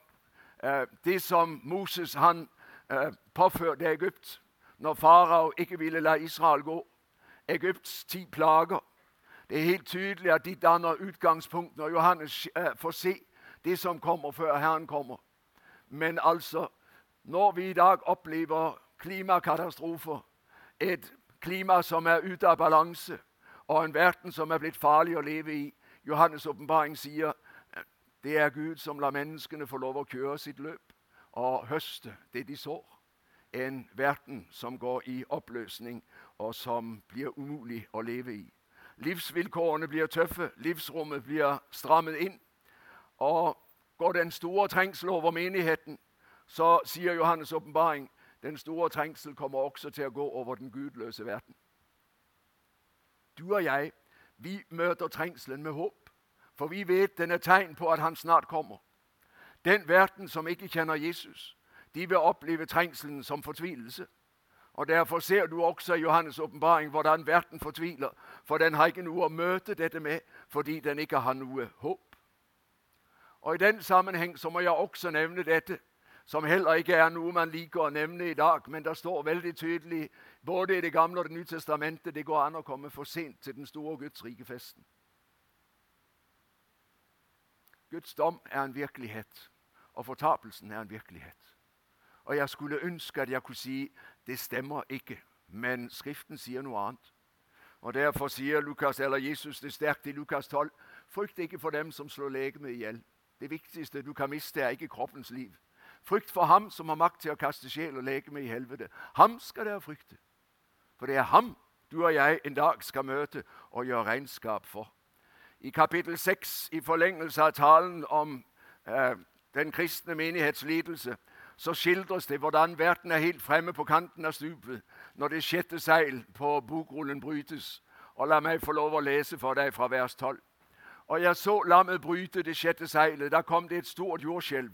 eh, det som Moses han eh, påførte Egypt når farao ikke ville la Israel gå. Egypts ti plager. Det er helt tydelig at de danner utgangspunkt når Johannes eh, får se det som kommer før Herren kommer. Men altså, når vi i dag opplever klimakatastrofer, et klima som er ute av balanse, og en verden som er blitt farlig å leve i Johannes' åpenbaring sier det er Gud som lar menneskene få lov å kjøre sitt løp og høste det de sår. En verden som går i oppløsning, og som blir umulig å leve i. Livsvilkårene blir tøffe, livsrommet blir strammet inn. Og går den store trengsel over menigheten, så sier Johannes' åpenbaring den store trengsel kommer også til å gå over den gudløse verden. Du og jeg, vi møter trengselen med håp. For vi vet den er tegn på at han snart kommer. Den verden som ikke kjenner Jesus, de vil oppleve trengselen som fortvilelse. Og Derfor ser du også i Johannes' åpenbaring hvordan verden fortviler. For den har ikke noe å møte dette med, fordi den ikke har noe håp. Og I den sammenheng så må jeg også nevne dette, som heller ikke er noe man liker å nevne i dag. Men det står veldig tydelig både i Det gamle og Det nye testamentet det går an å komme for sent til den store Guds rike festen. Guds dom er en virkelighet, og fortapelsen er en virkelighet. Og Jeg skulle ønske at jeg kunne si det stemmer ikke, men Skriften sier noe annet. Og Derfor sier Lukas, eller Jesus det sterkt i Lukas 12.: Frykt ikke for dem som slår legemet i hjel. Det viktigste du kan miste, er ikke kroppens liv. Frykt for ham som har makt til å kaste sjel og legeme i helvete. Ham skal dere frykte. For det er ham du og jeg en dag skal møte og gjøre regnskap for. I kapittel 6, i forlengelse av talen om eh, den kristne menighets lidelse, så skildres det hvordan verden er helt fremme på kanten av stupet når det sjette seil på bokrullen brytes. Og La meg få lov å lese for deg fra vers 12. Og jeg så lammet bryte det sjette seilet. Da kom det et stort jordskjelv.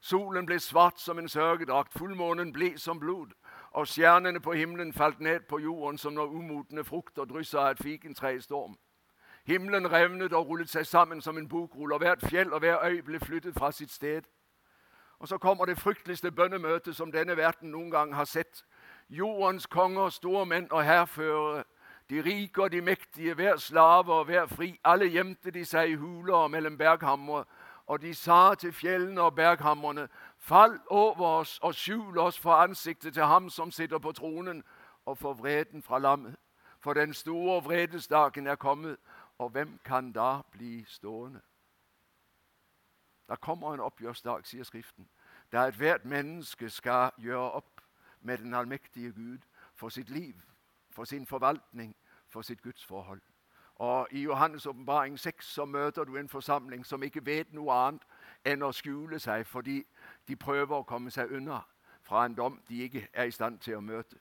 Solen ble svart som en sørgedrakt, fullmånen ble som blod, og stjernene på himmelen falt ned på jorden som når umodne frukter drysser av et fikentre i storm. Himmelen revnet og rullet seg sammen som en bokrull, og hvert fjell og hver øy ble flyttet fra sitt sted. Og så kommer det frykteligste bønnemøtet som denne verden noen gang har sett. Jordens konger, stormenn og hærførere, de rike og de mektige, hver slave og hver fri, alle gjemte de seg i huler mellom berghamre, og de sa til fjellene og berghamrene, fall over oss og skjul oss for ansiktet til ham som sitter på tronen, og for vreden fra lammet. For den store vredesdagen er kommet, og hvem kan da bli stående? Da kommer en oppgjørsdag, sier Skriften, der ethvert menneske skal gjøre opp med den allmektige Gud for sitt liv, for sin forvaltning, for sitt gudsforhold. Og I Johannes' åpenbaring 6 så møter du en forsamling som ikke vet noe annet enn å skjule seg fordi de prøver å komme seg unna fra en dom de ikke er i stand til å møte.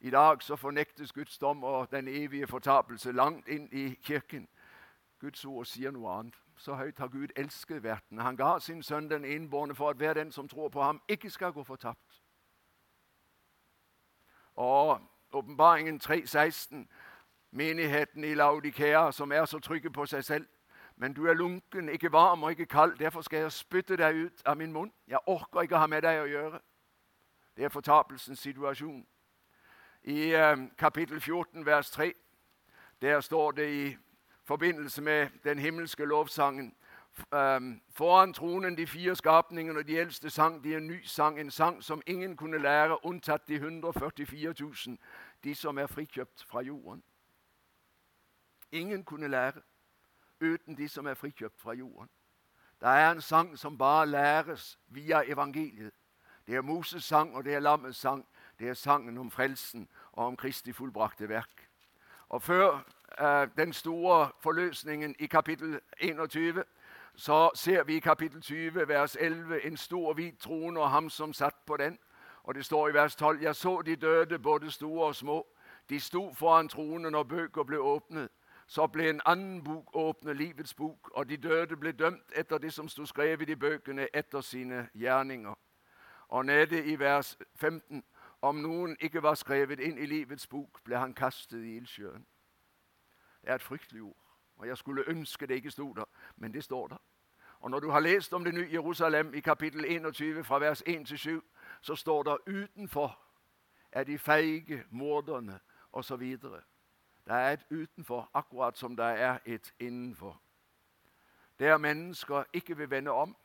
I dag så fornektes Guds dom og den evige fortapelse langt inn i kirken. Guds ord sier noe annet. Så høyt har Gud elsket verden. Han ga sin sønn den innbårne for at hver den som tror på ham, ikke skal gå fortapt. Og åpenbaringen 3.16, menigheten i Laudikea som er så trygge på seg selv. Men du er lunken, ikke varm og ikke kald. Derfor skal jeg spytte deg ut av min munn. Jeg orker ikke ha med deg å gjøre. Det er fortapelsens situasjon. I eh, kapittel 14, vers 3, der står det i forbindelse med den himmelske lovsangen um, Foran tronen de fire skapningene og de eldste sang de en ny sang, en sang som ingen kunne lære, unntatt de 144 000, de som er frikjøpt fra jorden. Ingen kunne lære uten de som er frikjøpt fra jorden. Det er en sang som bare læres via evangeliet. Det er Moses sang, og det er Lammets sang. Det er sangen om frelsen og om Kristi fullbrakte verk. Og Før eh, den store forløsningen i kapittel 21 så ser vi i kapittel 20, vers 11, en stor hvit trone og ham som satt på den. Og det står i vers 12.: Jeg så de døde, både store og små. De sto foran tronen, og bøker ble åpnet. Så ble en annen bok åpnet, livets bok, og de døde ble dømt etter det som sto skrevet i bøkene, etter sine gjerninger. Og nede i vers 15.: Om noen ikke var skrevet inn i livets bok, ble han kastet i ildsjøen. Det er et fryktelig ord. Og Jeg skulle ønske det ikke sto der, men det står der. Og Når du har lest om det nye Jerusalem i kapittel 21 fra vers 1 til 7, så står det utenfor er de feige, morderne osv. Det er et utenfor, akkurat som det er et innenfor. Der mennesker ikke vil vende om,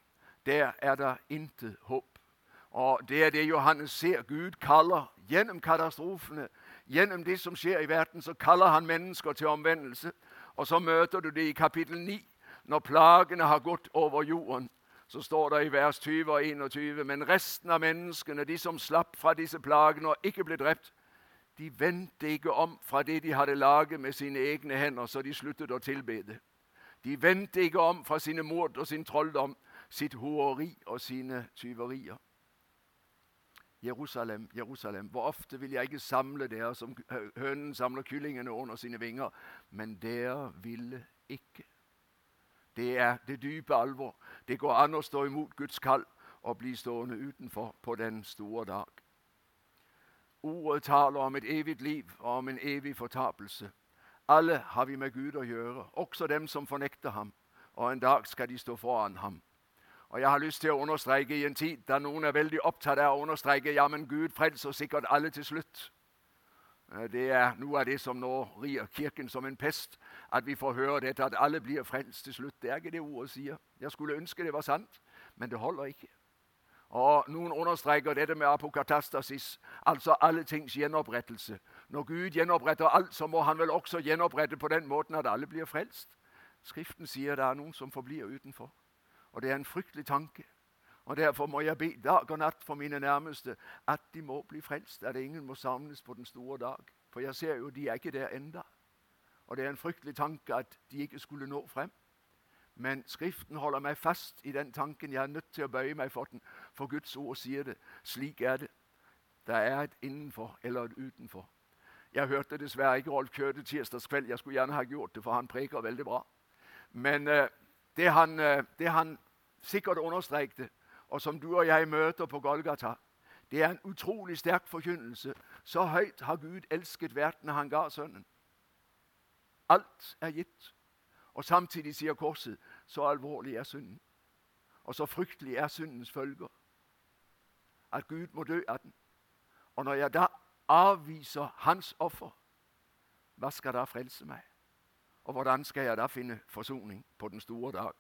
der er det intet håp. Og Det er det Johannes ser. Gud kaller gjennom katastrofene, gjennom det som skjer i verden, så kaller han mennesker til omvendelse. Og så møter du det i kapittel 9, når plagene har gått over jorden. Så står det i vers 20 og 21.: Men resten av menneskene, de som slapp fra disse plagene og ikke ble drept, de vendte ikke om fra det de hadde laget med sine egne hender, så de sluttet å tilbede. De vendte ikke om fra sine mord og sin trolldom, sitt horeri og sine tyverier. Jerusalem, Jerusalem, hvor ofte vil jeg ikke samle dere som hønen samler kyllingene under sine vinger, men dere ville ikke. Det er det dype alvor. Det går an å stå imot Guds kall og bli stående utenfor på den store dag. Ordet taler om et evig liv og om en evig fortapelse. Alle har vi med Gud å gjøre, også dem som fornekter ham, og en dag skal de stå foran ham. Og Jeg har lyst til å understreke i en tid da noen er veldig opptatt av å understreke ja, men Gud frelser sikkert alle til slutt. Eh, det er noe av det som nå rir Kirken som en pest. At vi får høre dette, at alle blir frelst til slutt. Det er ikke det ordet sier. Jeg skulle ønske det var sant, men det holder ikke. Og Noen understreker dette med apokatastasis, altså alle tings gjenopprettelse. Når Gud gjenoppretter alt, så må han vel også gjenopprette på den måten at alle blir frelst. Skriften sier det er noen som forblir utenfor. Og det er en fryktelig tanke. Og Derfor må jeg be dag og natt for mine nærmeste at de må bli frelst, at ingen må samles på den store dag. For jeg ser jo de er ikke der enda. Og det er en fryktelig tanke at de ikke skulle nå frem. Men Skriften holder meg fast i den tanken. Jeg er nødt til å bøye meg for den, for Guds ord sier det. Slik er det. Det er et innenfor eller et utenfor. Jeg hørte dessverre ikke Rolf Kjøde tirsdagskveld. Jeg skulle gjerne ha gjort det, for han preker veldig bra. Men uh, det, han, uh, det han sikkert understrekte, og som du og jeg møter på Golgata, det er en utrolig sterk forkynnelse. Så høyt har Gud elsket verden han ga Sønnen. Alt er gitt. Og samtidig sier korset så alvorlig er synden. Og så fryktelig er syndens følger. At Gud må dø av den. Og når jeg da avviser hans offer, hva skal da frelse meg? Og hvordan skal jeg da finne forsoning på den store dag?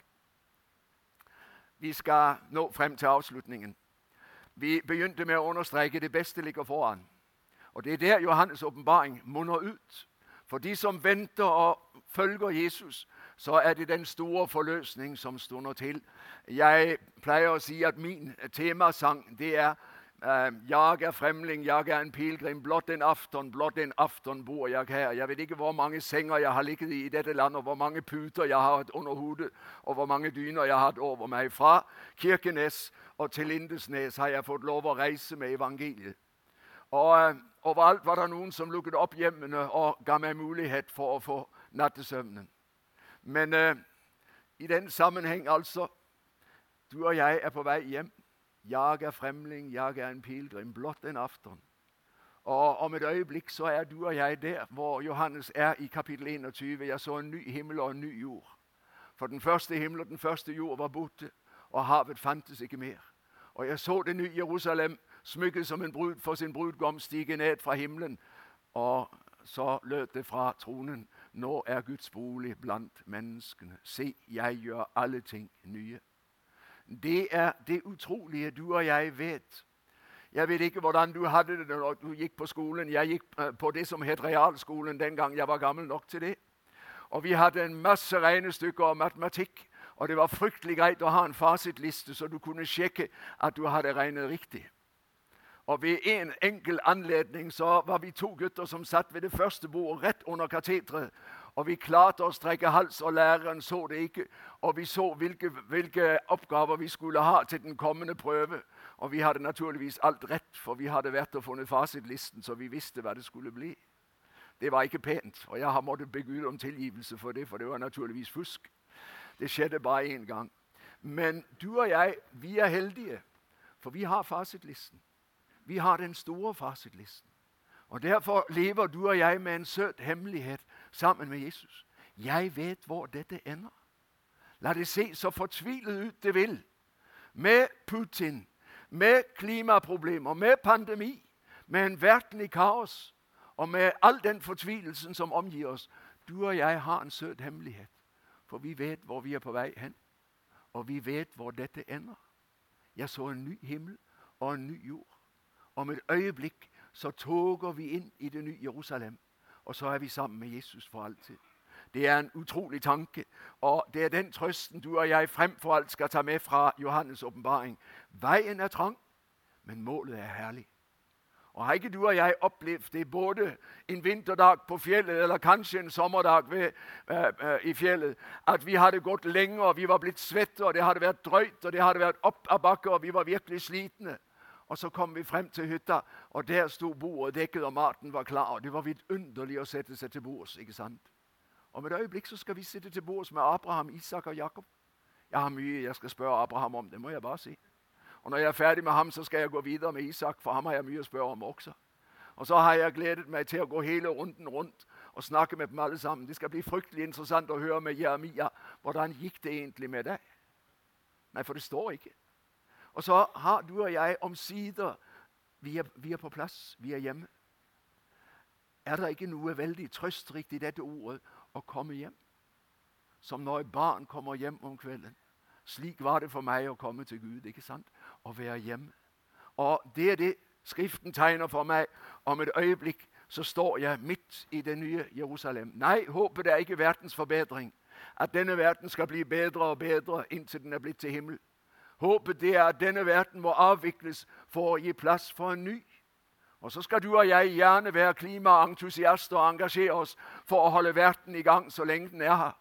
Vi skal nå frem til avslutningen. Vi begynte med å understreke det beste ligger foran. Og Det er der Johannes' åpenbaring munner ut. For de som venter og følger Jesus, så er det den store forløsning som stunder til. Jeg pleier å si at min temasang det er jeg er fremling, jeg er en pilegrim. Blott en aften, blott en aften bor jeg her. Jeg vet ikke hvor mange senger jeg har ligget i i dette landet, hvor mange puter jeg har hatt under hodet, og hvor mange dyner jeg har hatt over meg. Fra Kirkenes og til Lindesnes har jeg fått lov å reise med evangeliet. Og øh, overalt var det noen som lukket opp hjemmene og ga meg mulighet for å få nattesøvnen. Men uh, i den sammenheng, altså Du og jeg er på vei hjem. Jeg er fremling, jeg er en pilegrim, blott en aften. Og om et øyeblikk så er du og jeg der hvor Johannes er i kapittel 21. Jeg så en ny himmel og en ny jord. For den første himmel og den første jord var borte, og havet fantes ikke mer. Og jeg så det nye Jerusalem smykket som en brud for sin brudgom stige ned fra himmelen. Og så lød det fra tronen. Nå er Guds bolig blant menneskene. Se, jeg gjør alle ting nye. Det er det utrolige du og jeg vet. Jeg vet ikke hvordan du hadde det når du gikk på skolen. Jeg gikk eh, på det som het realskolen den gang jeg var gammel nok til det. Og Vi hadde en masse regnestykker og matematikk. Og det var fryktelig greit å ha en fasitliste, så du kunne sjekke at du hadde regnet riktig. Og Ved en enkel anledning så var vi to gutter som satt ved det første bordet rett under kateteret. Og vi klarte å strekke hals, og læreren så det ikke. Og vi så hvilke, hvilke, oppgaver vi skulle ha til den kommende prøve. Og vi hadde naturligvis alt rett, for vi hadde vært og funnet fasitlisten, så vi visste hva det skulle bli. Det var ikke pent, og jeg har måttet be Gud om tilgivelse for det, for det var naturligvis fusk. Det skjedde bare én gang. Men du og jeg, vi er heldige, for vi har fasitlisten. Vi har den store fasitlisten. Og Derfor lever du og jeg med en søt hemmelighet sammen med Jesus. Jeg vet hvor dette ender. La det se så fortvilet ut det vil. Med Putin, med klimaproblemer, med pandemi, med en verden i kaos og med all den fortvilelsen som omgir oss. Du og jeg har en søt hemmelighet, for vi vet hvor vi er på vei hen. Og vi vet hvor dette ender. Jeg så en ny himmel og en ny jord. Om et øyeblikk så toger vi inn i det nye Jerusalem. Og så er vi sammen med Jesus for alltid. Det er en utrolig tanke, og det er den trøsten du og jeg fremfor alt skal ta med fra Johannes' åpenbaring. Veien er trang, men målet er herlig. Og Har ikke du og jeg opplevd det både en vinterdag på fjellet eller kanskje en sommerdag ved, øh, øh, i fjellet, at vi hadde gått lenge og vi var blitt svette, og det hadde vært drøyt og det hadde vært opp av bakke, og vi var virkelig slitne. Og så kom vi frem til hytta, og der sto bordet dekket, og maten var klar. og Det var vidunderlig å sette seg til bords. ikke sant? Om et øyeblikk så skal vi sitte til bords med Abraham, Isak og Jakob. Jeg har mye jeg skal spørre Abraham om, det må jeg bare si. Og når jeg er ferdig med ham, så skal jeg gå videre med Isak, for ham har jeg mye å spørre om også. Og så har jeg gledet meg til å gå hele runden rundt og snakke med dem alle sammen. Det skal bli fryktelig interessant å høre med Jeremia hvordan gikk det egentlig med deg. Nei, for det står ikke. Og så har du og jeg omsider vi er, vi er på plass, vi er hjemme. Er det ikke noe veldig trøstrikt i dette ordet å komme hjem? Som når et barn kommer hjem om kvelden. Slik var det for meg å komme til Gud. ikke sant? Å være hjemme. Og det er det Skriften tegner for meg. Om et øyeblikk så står jeg midt i det nye Jerusalem. Nei, håpet er ikke verdens forbedring. At denne verden skal bli bedre og bedre inntil den er blitt til himmel. Håpet det er at denne verden må avvikles for å gi plass for en ny. Og så skal du og jeg gjerne være klimaentusiaster og engasjere oss for å holde verden i gang så lenge den er her.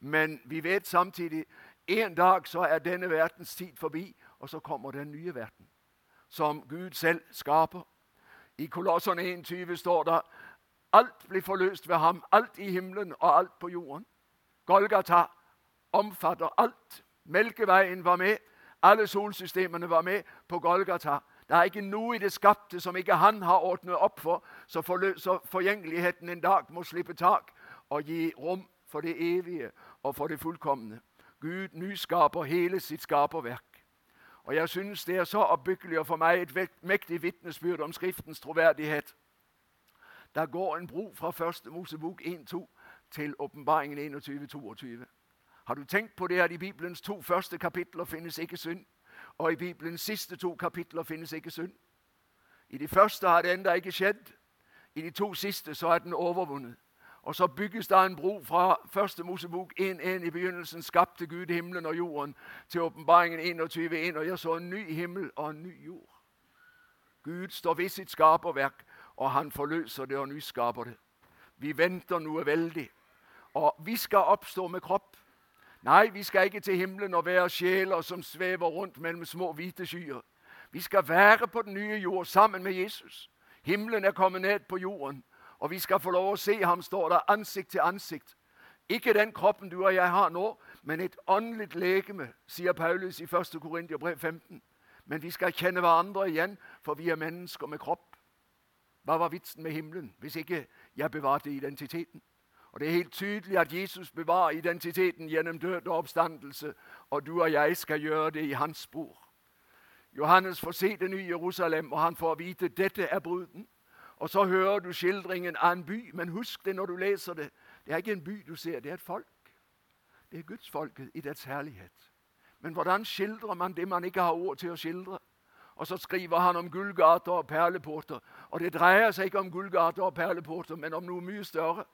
Men vi vet samtidig en dag så er denne verdens tid forbi, og så kommer den nye verden, som Gud selv skaper. I Kolossene 21 står det alt blir forløst ved ham, alt i himmelen og alt på jorden. Golgata omfatter alt. Melkeveien var med. Alle solsystemene var med på Golgata. Det er ikke noe i det skapte som ikke han har ordnet opp for, så, så forgjengeligheten en dag må slippe tak og gi rom for det evige og for det fullkomne. Gud nyskaper hele sitt skaperverk. Og Jeg synes det er så oppbyggelig og for meg et mektig vitnesbyrd om Skriftens troverdighet. Der går en bro fra første Mosebok 1-2 til åpenbaringen 21-22. Har du tenkt på det at i Bibelens to første kapitler finnes ikke synd? Og i Bibelens siste to kapitler finnes ikke synd? I de første har det enda ikke skjedd. I de to siste så er den overvunnet. Og så bygges det en bro fra første Mosebok 1.1 i begynnelsen skapte Gud himmelen og jorden, til åpenbaringen 21.1. Og jeg så en ny himmel og en ny jord. Gud står ved sitt skaperverk, og han forløser det og nyskaper det. Vi venter noe veldig. Og vi skal oppstå med kropp. Nei, vi skal ikke til himmelen og være sjeler som svever rundt mellom små hvite skyer. Vi skal være på den nye jord sammen med Jesus. Himmelen er kommet ned på jorden, og vi skal få lov å se ham, står der, ansikt til ansikt. Ikke den kroppen du og jeg har nå, men et åndelig legeme, sier Paulus i 1. Korinterbrev 15. Men vi skal kjenne hverandre igjen, for vi er mennesker med kropp. Hva var vitsen med himmelen hvis ikke jeg bevarte identiteten? Og Det er helt tydelig at Jesus bevarer identiteten gjennom død og oppstandelse, og du og jeg skal gjøre det i hans spor. Johannes får se det nye Jerusalem, og han får vite dette er bruden. Og så hører du skildringen av en by, men husk det når du leser det. Det er ikke en by du ser, det er et folk. Det er gudsfolket i dets herlighet. Men hvordan skildrer man det man ikke har ord til å skildre? Og så skriver han om gullgater og perleporter. Og det dreier seg ikke om gullgater og perleporter, men om noe mye større.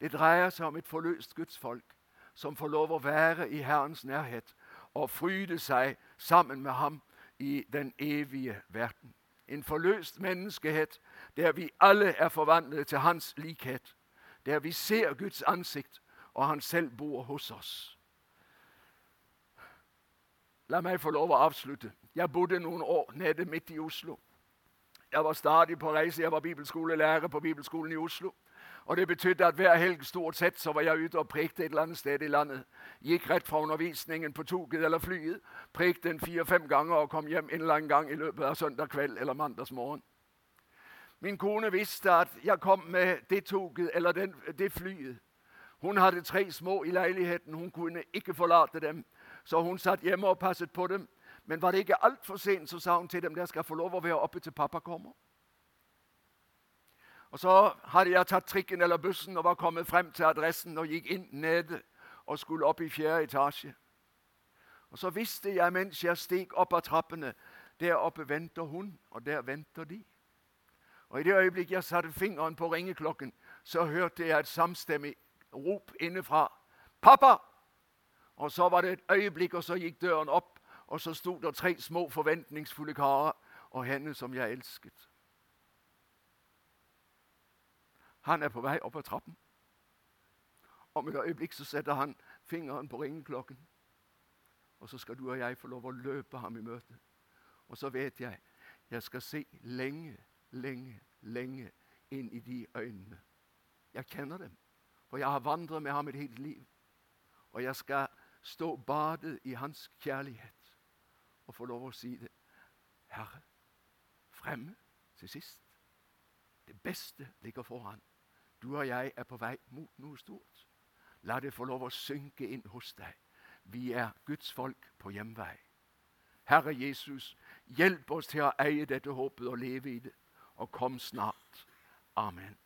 Det dreier seg om et forløst gudsfolk som får lov å være i Herrens nærhet og fryde seg sammen med ham i den evige verden. En forløst menneskehet der vi alle er forvandlet til hans likhet. Der vi ser Guds ansikt, og han selv bor hos oss. La meg få lov å avslutte. Jeg bodde noen år nede midt i Oslo. Jeg var stadig på reise. Jeg var bibelskolelærer på Bibelskolen i Oslo. Og Det betydde at hver helg stort sett så var jeg ute og prekte et eller annet sted i landet. Gikk rett fra undervisningen på toget eller flyet, prekte en fire-fem ganger og kom hjem en eller annen gang i løpet av søndag kveld eller mandagsmorgen. Min kone visste at jeg kom med det toget eller den, det flyet. Hun hadde tre små i leiligheten. Hun kunne ikke forlate dem, så hun satt hjemme og passet på dem. Men var det ikke altfor sent, så sa hun til dem dere skal få lov å være oppe til pappa kommer. Og Så hadde jeg tatt trikken eller bussen og var kommet frem til adressen og gikk inn nede og skulle opp i fjerde etasje. Og Så visste jeg mens jeg steg opp av trappene Der oppe venter hun, og der venter de. Og I det øyeblikk jeg satte fingeren på ringeklokken, så hørte jeg et samstemmig rop innefra. 'Pappa!' Og Så var det et øyeblikk, og så gikk døren opp, og så sto der tre små forventningsfulle karer og henne som jeg elsket. Han er på vei opp av trappen. Om et øyeblikk så setter han fingeren på ringeklokken. Og så skal du og jeg få lov å løpe ham i møte. Og så vet jeg jeg skal se lenge, lenge, lenge inn i de øynene. Jeg kjenner dem, for jeg har vandret med ham et helt liv. Og jeg skal stå badet i hans kjærlighet og få lov å si det. Herre, fremme til sist. Det beste ligger foran. Du og jeg er på vei mot noe stort. La det få lov å synke inn hos deg. Vi er Guds folk på hjemvei. Herre Jesus, hjelp oss til å eie dette håpet og leve i det. Og kom snart. Amen.